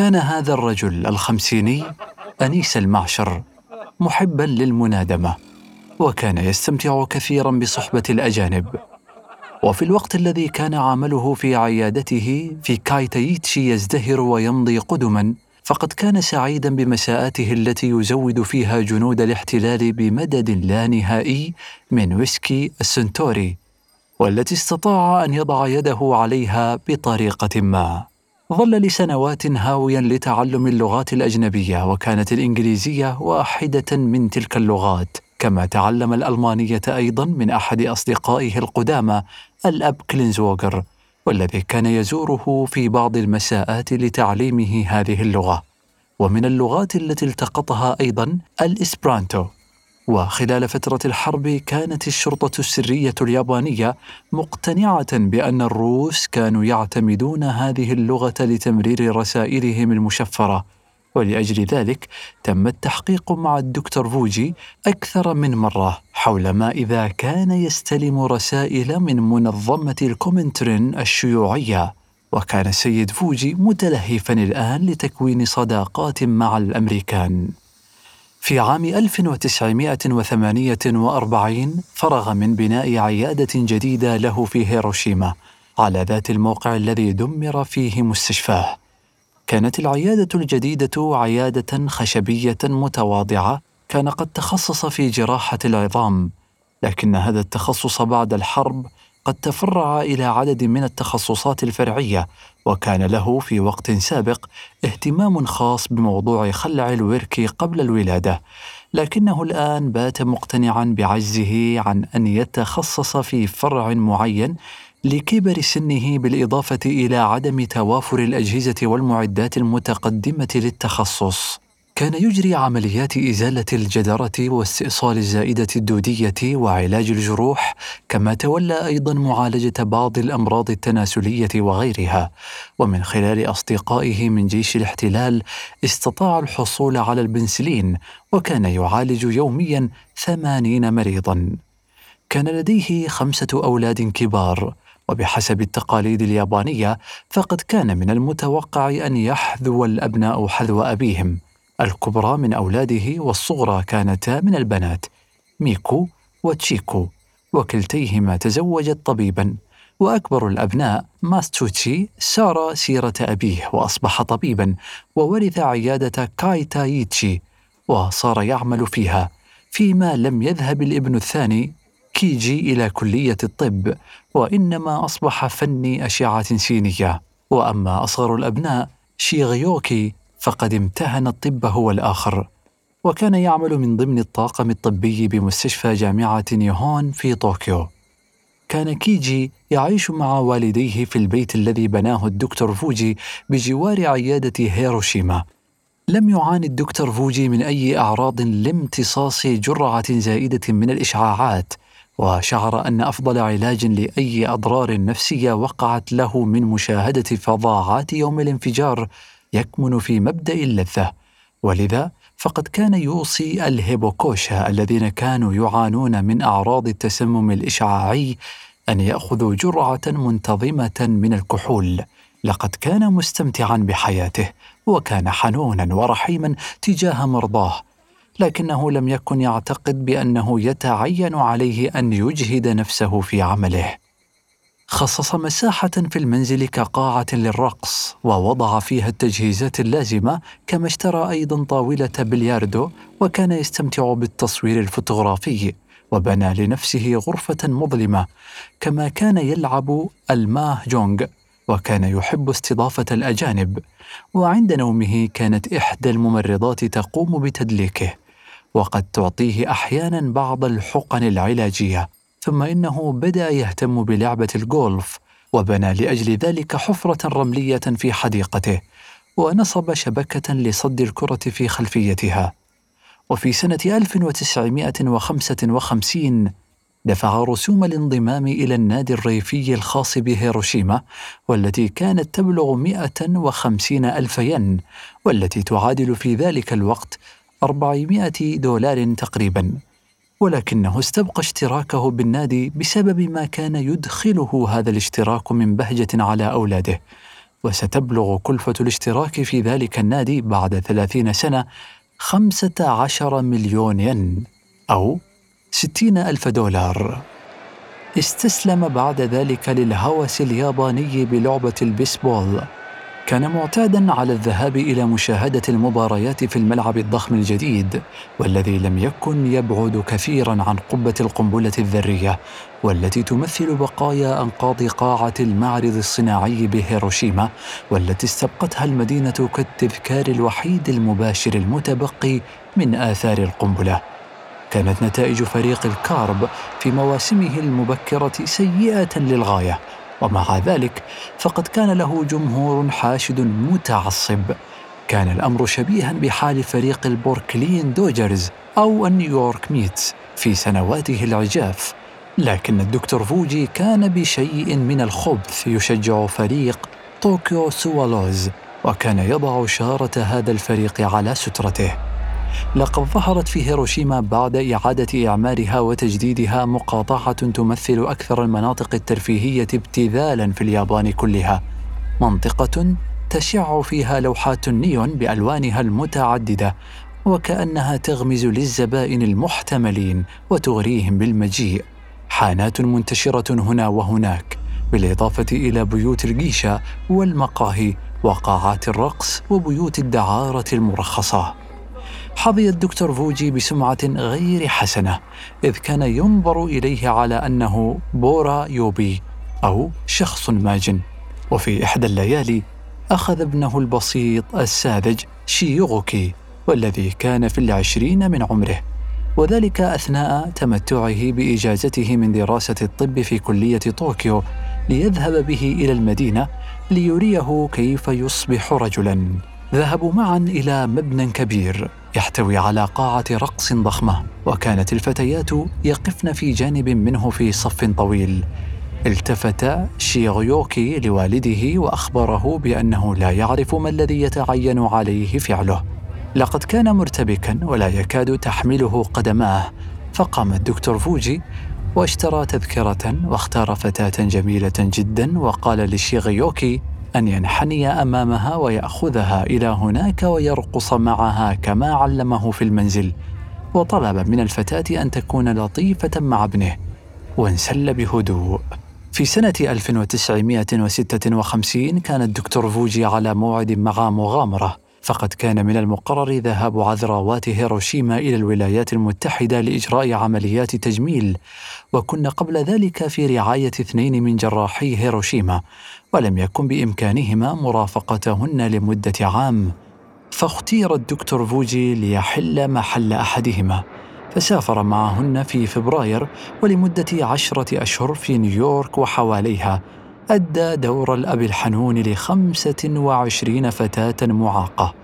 كان هذا الرجل الخمسيني أنيس المعشر محبا للمنادمة وكان يستمتع كثيرا بصحبة الأجانب. وفي الوقت الذي كان عمله في عيادته في كايتايتشي يزدهر ويمضي قدما فقد كان سعيدا بمساءاته التي يزود فيها جنود الاحتلال بمدد لا نهائي من ويسكي السنتوري والتي استطاع أن يضع يده عليها بطريقة ما. ظل لسنوات هاويا لتعلم اللغات الأجنبية وكانت الإنجليزية واحدة من تلك اللغات كما تعلم الألمانية أيضا من أحد أصدقائه القدامى الأب كلينزوغر والذي كان يزوره في بعض المساءات لتعليمه هذه اللغة. ومن اللغات التي التقطها أيضا الإسبرانتو. وخلال فترة الحرب كانت الشرطة السرية اليابانية مقتنعة بأن الروس كانوا يعتمدون هذه اللغة لتمرير رسائلهم المشفرة. ولأجل ذلك تم التحقيق مع الدكتور فوجي أكثر من مرة حول ما إذا كان يستلم رسائل من منظمة الكومنترن الشيوعية. وكان السيد فوجي متلهفا الآن لتكوين صداقات مع الأمريكان. في عام 1948 فرغ من بناء عيادة جديدة له في هيروشيما على ذات الموقع الذي دمر فيه مستشفاه. كانت العيادة الجديدة عيادة خشبية متواضعة كان قد تخصص في جراحة العظام لكن هذا التخصص بعد الحرب قد تفرع إلى عدد من التخصصات الفرعية وكان له في وقت سابق اهتمام خاص بموضوع خلع الورك قبل الولادة لكنه الآن بات مقتنعا بعجزه عن أن يتخصص في فرع معين لكبر سنه بالإضافة إلى عدم توافر الأجهزة والمعدات المتقدمة للتخصص. كان يجري عمليات إزالة الجدره واستئصال الزائدة الدودية وعلاج الجروح كما تولى أيضا معالجة بعض الأمراض التناسلية وغيرها. ومن خلال أصدقائه من جيش الاحتلال استطاع الحصول على البنسلين وكان يعالج يوميا ثمانين مريضا. كان لديه خمسة أولاد كبار وبحسب التقاليد اليابانية فقد كان من المتوقع أن يحذو الأبناء حذو أبيهم. الكبرى من أولاده والصغرى كانتا من البنات ميكو وتشيكو وكلتيهما تزوجت طبيبا وأكبر الأبناء ماساتوشي سار سيرة أبيه وأصبح طبيبا وورث عيادة كايتايتشي وصار يعمل فيها فيما لم يذهب الابن الثاني كيجي إلى كلية الطب وإنما أصبح فني أشعة سينية. وأما أصغر الأبناء شيغيوكي فقد امتهن الطب هو الآخر وكان يعمل من ضمن الطاقم الطبي بمستشفى جامعة نيهون في طوكيو. كان كيجي يعيش مع والديه في البيت الذي بناه الدكتور فوجي بجوار عيادة هيروشيما. لم يعاني الدكتور فوجي من أي أعراض لامتصاص جرعة زائدة من الإشعاعات وشعر أن أفضل علاج لأي أضرار نفسية وقعت له من مشاهدة فظاعات يوم الانفجار يكمن في مبدأ اللذة. ولذا فقد كان يوصي الهيبوكوشا الذين كانوا يعانون من أعراض التسمم الإشعاعي أن يأخذوا جرعة منتظمة من الكحول. لقد كان مستمتعا بحياته وكان حنونا ورحيما تجاه مرضاه. لكنه لم يكن يعتقد بأنه يتعين عليه أن يجهد نفسه في عمله. خصص مساحة في المنزل كقاعة للرقص ووضع فيها التجهيزات اللازمة كما اشترى أيضا طاولة بلياردو وكان يستمتع بالتصوير الفوتوغرافي وبنى لنفسه غرفة مظلمة. كما كان يلعب الماه جونغ وكان يحب استضافة الأجانب. وعند نومه كانت إحدى الممرضات تقوم بتدليكه وقد تعطيه أحيانا بعض الحقن العلاجية. ثم إنه بدأ يهتم بلعبة الجولف وبنى لأجل ذلك حفرة رملية في حديقته ونصب شبكة لصد الكرة في خلفيتها. وفي سنة 1955 دفع رسوم الانضمام إلى النادي الريفي الخاص بهيروشيما والتي كانت تبلغ 150 ألف ين والتي تعادل في ذلك الوقت 400 دولار تقريبا. ولكنه استبقى اشتراكه بالنادي بسبب ما كان يدخله هذا الاشتراك من بهجة على أولاده. وستبلغ كلفة الاشتراك في ذلك النادي بعد ثلاثين سنة خمسة عشر مليون ين أو ستين ألف دولار. استسلم بعد ذلك للهوس الياباني بلعبة البيسبول. كان معتادا على الذهاب إلى مشاهدة المباريات في الملعب الضخم الجديد والذي لم يكن يبعد كثيرا عن قبة القنبلة الذرية والتي تمثل بقايا أنقاض قاعة المعرض الصناعي بهيروشيما والتي استبقتها المدينة كالتذكار الوحيد المباشر المتبقي من آثار القنبلة. كانت نتائج فريق الكارب في مواسمه المبكرة سيئة للغاية ومع ذلك فقد كان له جمهور حاشد متعصب. كان الأمر شبيها بحال فريق البروكلين دوجرز أو نيويورك ميتس في سنواته العجاف لكن الدكتور فوجي كان بشيء من الخبث يشجع فريق طوكيو سوالوز وكان يضع شارة هذا الفريق على سترته. لقد ظهرت في هيروشيما بعد إعادة إعمارها وتجديدها مقاطعة تمثل أكثر المناطق الترفيهية ابتذالا في اليابان كلها. منطقة تشع فيها لوحات النيون بألوانها المتعددة وكأنها تغمز للزبائن المحتملين وتغريهم بالمجيء. حانات منتشرة هنا وهناك بالإضافة إلى بيوت الجيشة والمقاهي وقاعات الرقص وبيوت الدعارة المرخصة. حظي الدكتور فوجي بسمعة غير حسنة إذ كان ينظر إليه على أنه بورايبوي أو شخص ماجن. وفي إحدى الليالي أخذ ابنه البسيط الساذج شيغيوكي والذي كان في العشرين من عمره. وذلك أثناء تمتعه بإجازته من دراسة الطب في كلية طوكيو ليذهب به إلى المدينة ليريه كيف يصبح رجلا. ذهبوا معا إلى مبنى كبير يحتوي على قاعة رقص ضخمة وكانت الفتيات يقفن في جانب منه في صف طويل. التفت شيغيوكي لوالده وأخبره بأنه لا يعرف ما الذي يتعين عليه فعله. لقد كان مرتبكا ولا يكاد تحمله قدماه فقام الدكتور فوجي واشترى تذكرة واختار فتاة جميلة جدا وقال لشيغيوكي أن ينحني أمامها ويأخذها إلى هناك ويرقص معها كما علمه في المنزل وطلب من الفتاة أن تكون لطيفة مع ابنه وانسل بهدوء. في سنة 1956 كان الدكتور فوجي على موعد مع مغامرة فقد كان من المقرر ذهاب عذراوات هيروشيما إلى الولايات المتحدة لإجراء عمليات تجميل وكنا قبل ذلك في رعاية اثنين من جراحي هيروشيما ولم يكن بإمكانهما مرافقتهن لمدة عام. فاختير الدكتور فوجي ليحل محل أحدهما فسافر معهن في فبراير ولمدة عشرة أشهر في نيويورك وحواليها. أدى دور الأب الحنون لخمسة وعشرين فتاة معاقة.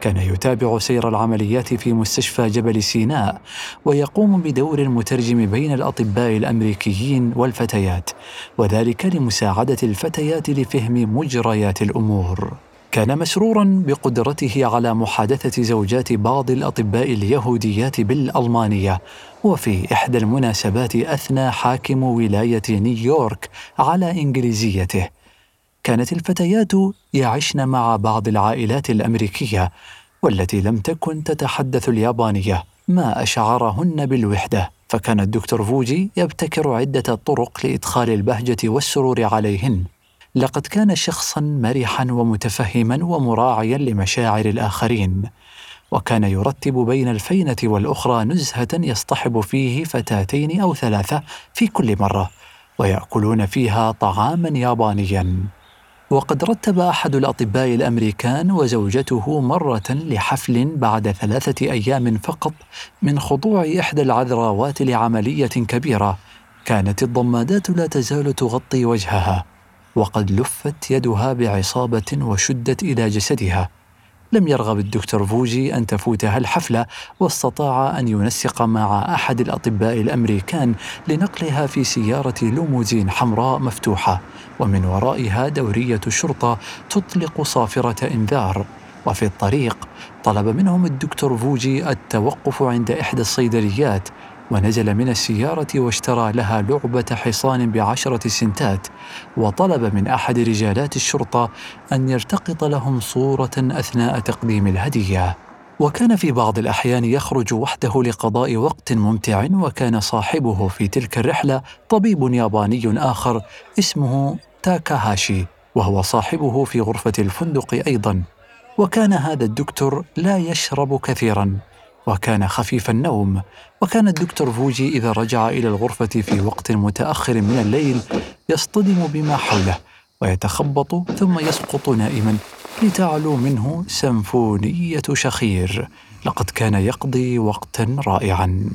كان يتابع سير العمليات في مستشفى جبل سيناء ويقوم بدور المترجم بين الأطباء الأمريكيين والفتيات وذلك لمساعدة الفتيات لفهم مجريات الأمور. كان مسرورا بقدرته على محادثة زوجات بعض الأطباء اليهوديات بالألمانية وفي إحدى المناسبات أثنى حاكم ولاية نيويورك على إنجليزيته. كانت الفتيات يعشن مع بعض العائلات الأمريكية والتي لم تكن تتحدث اليابانية ما أشعرهن بالوحدة. فكان الدكتور فوجي يبتكر عدة طرق لإدخال البهجة والسرور عليهن. لقد كان شخصا مرحا ومتفهما ومراعيا لمشاعر الآخرين وكان يرتب بين الفينة والأخرى نزهة يصطحب فيه فتاتين أو ثلاثة في كل مرة ويأكلون فيها طعاما يابانيا. وقد رتب أحد الأطباء الأمريكان وزوجته مرة لحفل بعد ثلاثة أيام فقط من خضوع إحدى العذراوات لعملية كبيرة كانت الضمادات لا تزال تغطي وجهها. وقد لفت يدها بعصابة وشدت إلى جسدها. لم يرغب الدكتور فوجي أن تفوتها الحفلة واستطاع أن ينسق مع أحد الأطباء الأمريكان لنقلها في سيارة لوموزين حمراء مفتوحة. ومن ورائها دورية شرطة تطلق صافرة إنذار. وفي الطريق طلب منهم الدكتور فوجي التوقف عند إحدى الصيدليات. ونزل من السيارة واشترى لها لعبة حصان بعشرة سنتات وطلب من أحد رجالات الشرطة أن يلتقط لهم صورة أثناء تقديم الهدية. وكان في بعض الأحيان يخرج وحده لقضاء وقت ممتع وكان صاحبه في تلك الرحلة طبيب ياباني آخر اسمه تاكاهاشي وهو صاحبه في غرفة الفندق أيضا. وكان هذا الدكتور لا يشرب كثيرا. وكان خفيف النوم. وكان الدكتور فوجي إذا رجع إلى الغرفة في وقت متأخر من الليل يصطدم بما حوله ويتخبط ثم يسقط نائما. لتعلو منه سمفونية شخير. لقد كان يقضي وقتا رائعا.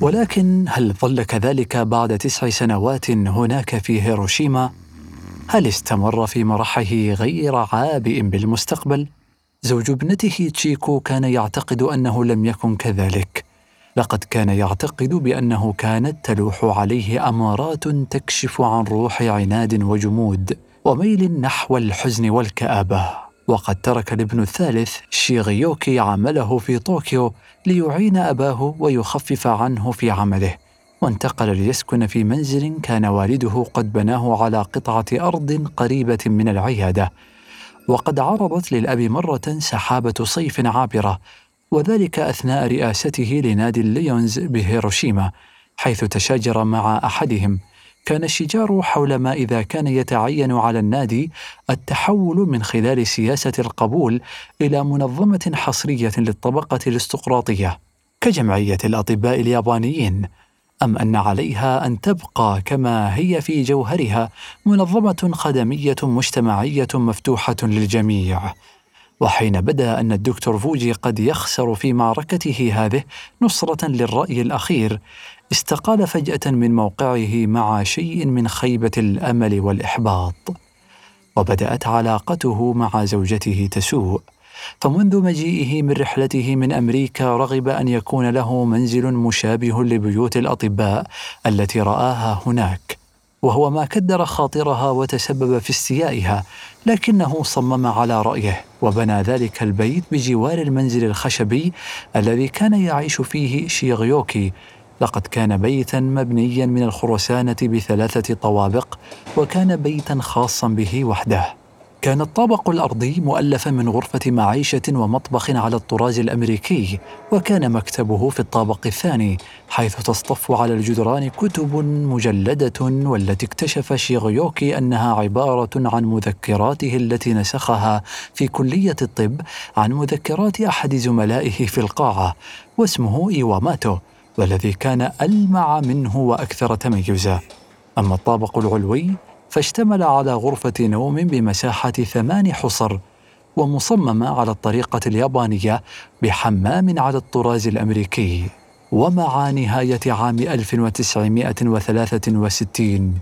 ولكن هل ظل كذلك بعد تسع سنوات هناك في هيروشيما؟ هل استمر في مرحه غير عابئ بالمستقبل؟ زوج ابنته تشيكو كان يعتقد أنه لم يكن كذلك. لقد كان يعتقد بأنه كانت تلوح عليه أمارات تكشف عن روح عناد وجمود وميل نحو الحزن والكآبة. وقد ترك الابن الثالث شيغيوكي عمله في طوكيو ليعين أباه ويخفف عنه في عمله. وانتقل ليسكن في منزل كان والده قد بناه على قطعة أرض قريبة من العيادة. وقد عرضت للأب مرة سحابة صيف عابرة وذلك أثناء رئاسته لنادي الليونز بهيروشيما حيث تشاجر مع أحدهم. كان الشجار حول ما إذا كان يتعين على النادي التحول من خلال سياسة القبول إلى منظمة حصرية للطبقة الارستقراطيه كجمعية الأطباء اليابانيين أم أن عليها أن تبقى كما هي في جوهرها منظمة خدمية مجتمعية مفتوحة للجميع. وحين بدأ أن الدكتور فوجي قد يخسر في معركته هذه نصرة للرأي الأخير استقال فجأة من موقعه مع شيء من خيبة الأمل والإحباط. وبدأت علاقته مع زوجته تسوء. فمنذ مجيئه من رحلته من أمريكا رغب أن يكون له منزل مشابه لبيوت الأطباء التي رآها هناك وهو ما كدر خاطرها وتسبب في استيائها لكنه صمم على رأيه وبنى ذلك البيت بجوار المنزل الخشبي الذي كان يعيش فيه شيغيوكي. لقد كان بيتا مبنيا من الخرسانة بثلاثة طوابق وكان بيتا خاصا به وحده. كان الطابق الأرضي مؤلفا من غرفة معيشة ومطبخ على الطراز الأمريكي وكان مكتبه في الطابق الثاني حيث تصطف على الجدران كتب مجلدة والتي اكتشف شيغيوكي أنها عبارة عن مذكراته التي نسخها في كلية الطب عن مذكرات أحد زملائه في القاعة واسمه إيواماتو والذي كان ألمع منه وأكثر تميزا أما الطابق العلوي فاشتمل على غرفة نوم بمساحة ثمان حصر ومصممة على الطريقة اليابانية بحمام على الطراز الأمريكي. ومع نهاية عام 1963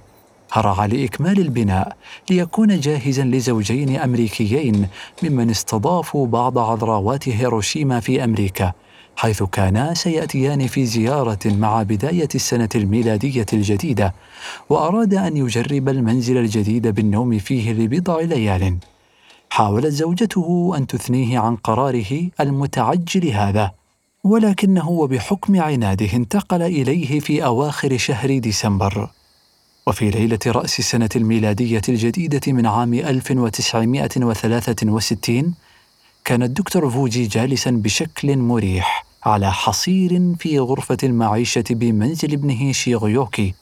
هرع لإكمال البناء ليكون جاهزا لزوجين أمريكيين ممن استضافوا بعض عذراوات هيروشيما في أمريكا. حيث كانا سيأتيان في زيارة مع بداية السنة الميلادية الجديدة وأراد أن يجرب المنزل الجديد بالنوم فيه لبضع ليال. حاولت زوجته أن تثنيه عن قراره المتعجل هذا ولكنه وبحكم عناده انتقل إليه في أواخر شهر ديسمبر. وفي ليلة رأس السنة الميلادية الجديدة من عام 1963 كان الدكتور فوجي جالسا بشكل مريح على حصير في غرفة المعيشة بمنزل ابنه شيغيوكي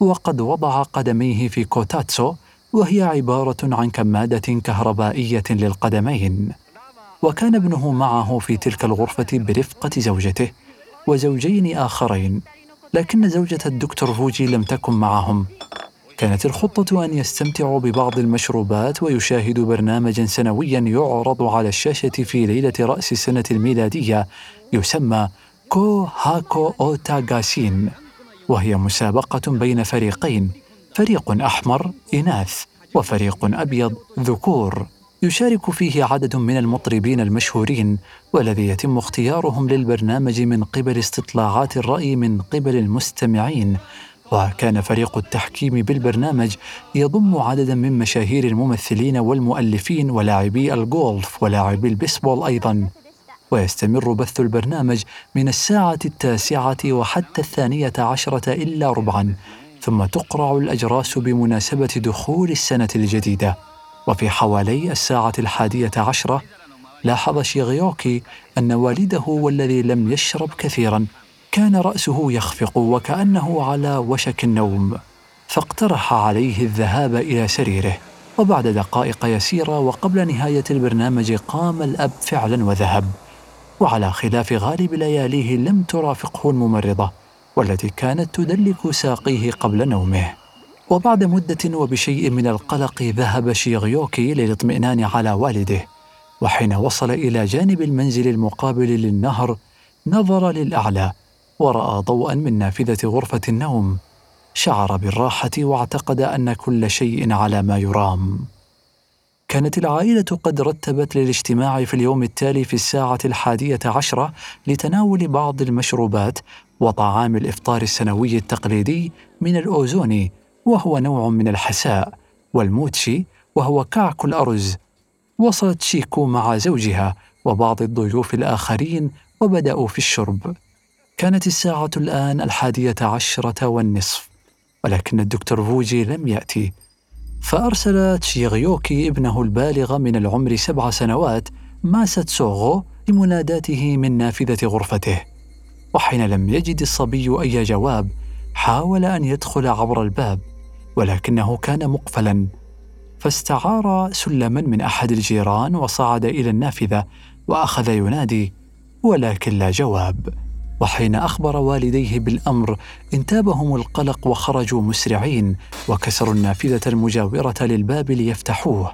وقد وضع قدميه في كوتاتسو وهي عبارة عن كمادة كهربائية للقدمين. وكان ابنه معه في تلك الغرفة برفقة زوجته وزوجين آخرين لكن زوجة الدكتور فوجي لم تكن معهم. كانت الخطة أن يستمتعوا ببعض المشروبات ويشاهدوا برنامجا سنويا يعرض على الشاشة في ليلة رأس السنة الميلادية يسمى كو هاكو أوتا غاشين وهي مسابقة بين فريقين فريق أحمر إناث وفريق أبيض ذكور. يشارك فيه عدد من المطربين المشهورين والذي يتم اختيارهم للبرنامج من قبل استطلاعات الرأي من قبل المستمعين. وكان فريق التحكيم بالبرنامج يضم عددا من مشاهير الممثلين والمؤلفين ولاعبي الجولف ولاعبي البيسبول أيضا. ويستمر بث البرنامج من الساعة التاسعة وحتى الثانية عشرة إلا ربعا ثم تقرع الأجراس بمناسبة دخول السنة الجديدة. وفي حوالي الساعة الحادية عشرة لاحظ شيغيوكي أن والده هو الذي لم يشرب كثيرا. كان رأسه يخفق وكأنه على وشك النوم فاقترح عليه الذهاب إلى سريره. وبعد دقائق يسيرة وقبل نهاية البرنامج قام الأب فعلا وذهب. وعلى خلاف غالب لياليه لم ترافقه الممرضة والتي كانت تدلك ساقيه قبل نومه. وبعد مدة وبشيء من القلق ذهب شيغيوكي للاطمئنان على والده. وحين وصل إلى جانب المنزل المقابل للنهر نظر للأعلى. ورأى ضوءا من نافذة غرفة النوم شعر بالراحة واعتقد أن كل شيء على ما يرام. كانت العائلة قد رتبت للاجتماع في اليوم التالي في الساعة الحادية عشرة لتناول بعض المشروبات وطعام الإفطار السنوي التقليدي من الأوزوني وهو نوع من الحساء والموتشي وهو كعك الأرز وصلت تشيكو مع زوجها وبعض الضيوف الآخرين وبدأوا في الشرب. كانت الساعة الآن الحادية عشرة والنصف ولكن الدكتور فوجي لم يأتي فأرسل شيغيوكي ابنه البالغ من العمر سبع سنوات ماساتسوغو لمناداته من نافذة غرفته وحين لم يجد الصبي أي جواب حاول أن يدخل عبر الباب ولكنه كان مقفلا فاستعار سلما من أحد الجيران وصعد إلى النافذة وأخذ ينادي ولكن لا جواب. وحين أخبر والديه بالأمر انتابهم القلق وخرجوا مسرعين وكسروا النافذة المجاورة للباب ليفتحوه.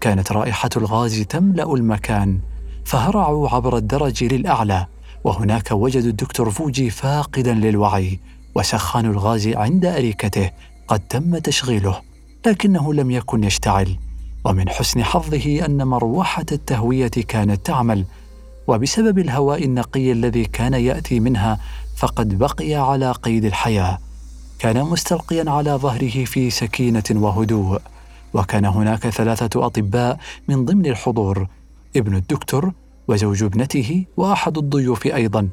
كانت رائحة الغاز تملأ المكان فهرعوا عبر الدرج للأعلى وهناك وجدوا الدكتور فوجي فاقدا للوعي وسخان الغاز عند أريكته قد تم تشغيله لكنه لم يكن يشتعل. ومن حسن حظه أن مروحة التهوية كانت تعمل وبسبب الهواء النقي الذي كان يأتي منها فقد بقي على قيد الحياة. كان مستلقيا على ظهره في سكينة وهدوء. وكان هناك ثلاثة أطباء من ضمن الحضور ابن الدكتور وزوج ابنته وأحد الضيوف أيضا.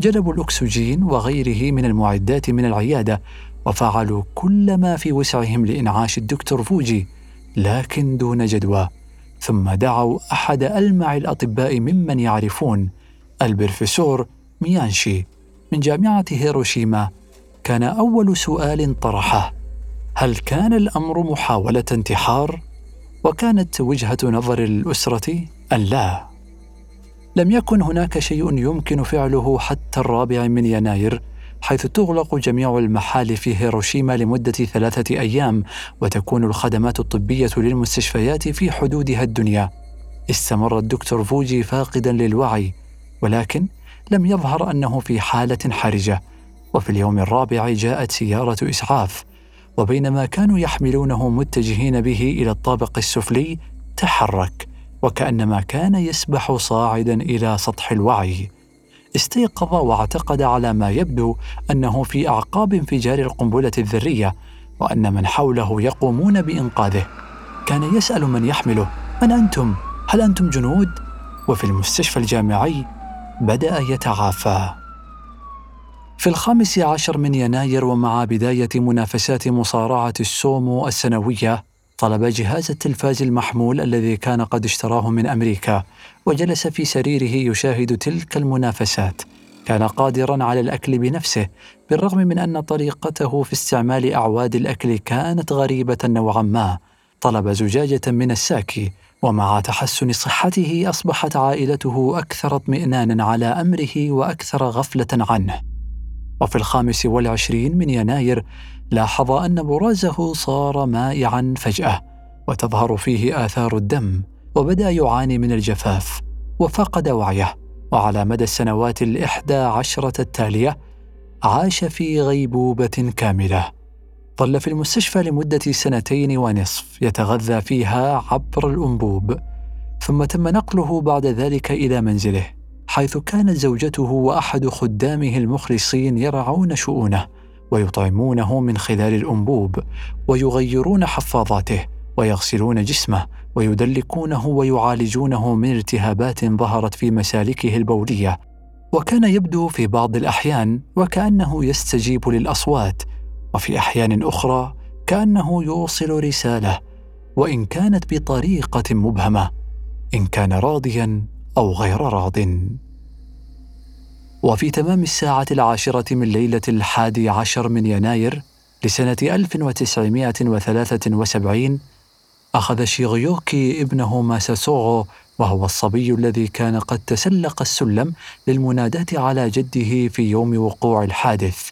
جلبوا الأكسجين وغيره من المعدات من العيادة وفعلوا كل ما في وسعهم لإنعاش الدكتور فوجي لكن دون جدوى. ثم دعوا أحد ألمع الأطباء ممن يعرفون البروفيسور ميانشي من جامعة هيروشيما كان أول سؤال طرحه. هل كان الأمر محاولة انتحار؟ وكانت وجهة نظر الأسرة أن لا. لم يكن هناك شيء يمكن فعله حتى الرابع من يناير حيث تغلق جميع المحال في هيروشيما لمدة ثلاثة أيام وتكون الخدمات الطبية للمستشفيات في حدودها الدنيا. استمر الدكتور فوجي فاقدا للوعي ولكن لم يظهر أنه في حالة حرجة وفي اليوم الرابع جاءت سيارة إسعاف وبينما كانوا يحملونه متجهين به إلى الطابق السفلي تحرك وكأنما كان يسبح صاعدا إلى سطح الوعي. استيقظ واعتقد على ما يبدو أنه في أعقاب انفجار القنبلة الذرية وأن من حوله يقومون بإنقاذه. كان يسأل من يحمله من أنتم؟ هل أنتم جنود؟ وفي المستشفى الجامعي بدأ يتعافى. في الخامس عشر من يناير ومع بداية منافسات مصارعة السومو السنوية طلب جهاز التلفاز المحمول الذي كان قد اشتراه من أمريكا وجلس في سريره يشاهد تلك المنافسات. كان قادرا على الأكل بنفسه بالرغم من أن طريقته في استعمال أعواد الأكل كانت غريبة نوعا ما. طلب زجاجة من الساكي ومع تحسن صحته أصبحت عائلته أكثر اطمئنانا على أمره وأكثر غفلة عنه. وفي الخامس والعشرين من يناير لاحظ أن برازه صار مائعا فجأة وتظهر فيه آثار الدم وبدأ يعاني من الجفاف وفقد وعيه وعلى مدى السنوات الإحدى عشرة التالية عاش في غيبوبة كاملة. ظل في المستشفى لمدة سنتين ونصف يتغذى فيها عبر الأنبوب ثم تم نقله بعد ذلك إلى منزله حيث كانت زوجته وأحد خدامه المخلصين يرعون شؤونه ويطعمونه من خلال الأنبوب ويغيرون حفاظاته ويغسلون جسمه ويدلكونه ويعالجونه من التهابات ظهرت في مسالكه البولية. وكان يبدو في بعض الأحيان وكأنه يستجيب للأصوات وفي أحيان أخرى كأنه يوصل رسالة وإن كانت بطريقة مبهمة إن كان راضيا أو غير راض. وفي تمام الساعة العاشرة من ليلة الحادي عشر من يناير لسنة 1973 أخذ شيغيوكي ابنه ماساسوغو وهو الصبي الذي كان قد تسلق السلم للمناداة على جده في يوم وقوع الحادث.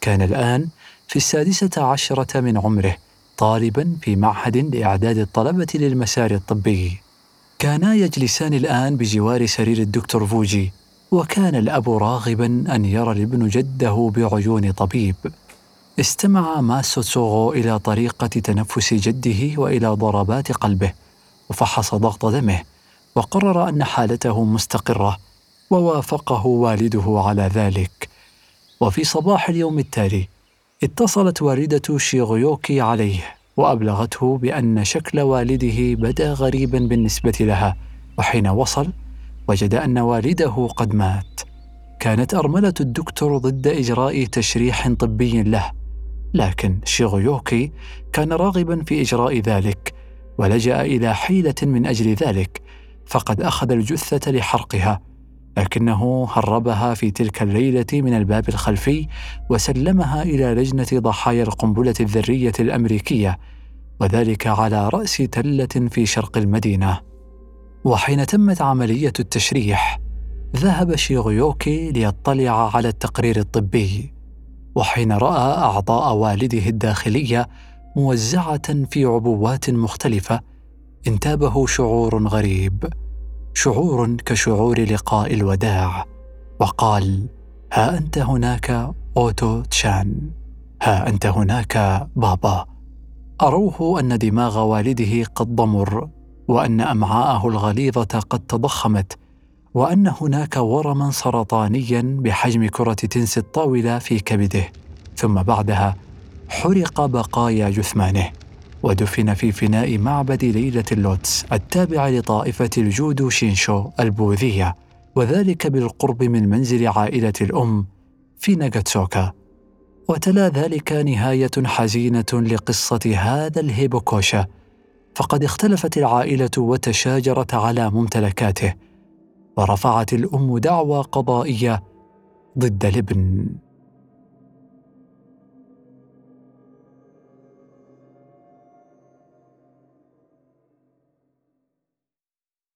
كان الآن في السادسة عشرة من عمره طالبا في معهد لإعداد الطلبة للمسار الطبي. كانا يجلسان الآن بجوار سرير الدكتور فوجي وكان الأب راغبا أن يرى الابن جده بعيون طبيب. استمع ماسو تسوغو إلى طريقة تنفس جده وإلى ضربات قلبه وفحص ضغط دمه وقرر أن حالته مستقرة ووافقه والده على ذلك. وفي صباح اليوم التالي اتصلت والدة شيغيوكي عليه وأبلغته بأن شكل والده بدا غريبا بالنسبة لها وحين وصل وجد أن والده قد مات. كانت أرملة الدكتور ضد إجراء تشريح طبي له لكن شيغيوكي كان راغبا في إجراء ذلك ولجأ إلى حيلة من أجل ذلك فقد أخذ الجثة لحرقها لكنه هربها في تلك الليلة من الباب الخلفي وسلمها إلى لجنة ضحايا القنبلة الذرية الأمريكية وذلك على رأس تلة في شرق المدينة. وحين تمت عملية التشريح ذهب شيغيوكي ليطلع على التقرير الطبي وحين رأى أعضاء والده الداخلية موزعة في عبوات مختلفة انتابه شعور غريب شعور كشعور لقاء الوداع وقال ها أنت هناك أوتو تشان ها أنت هناك بابا. أروه أن دماغ والده قد ضمر. وأن أمعاءه الغليظة قد تضخمت وأن هناك ورما سرطانيا بحجم كرة تنس الطاولة في كبده. ثم بعدها حرق بقايا جثمانه ودفن في فناء معبد ليلة اللوتس التابع لطائفة الجودو شينشو البوذية وذلك بالقرب من منزل عائلة الأم في ناغاتسوكا. وتلا ذلك نهاية حزينة لقصة هذا الهيبوكوشا فقد اختلفت العائلة وتشاجرت على ممتلكاته ورفعت الأم دعوى قضائية ضد الابن.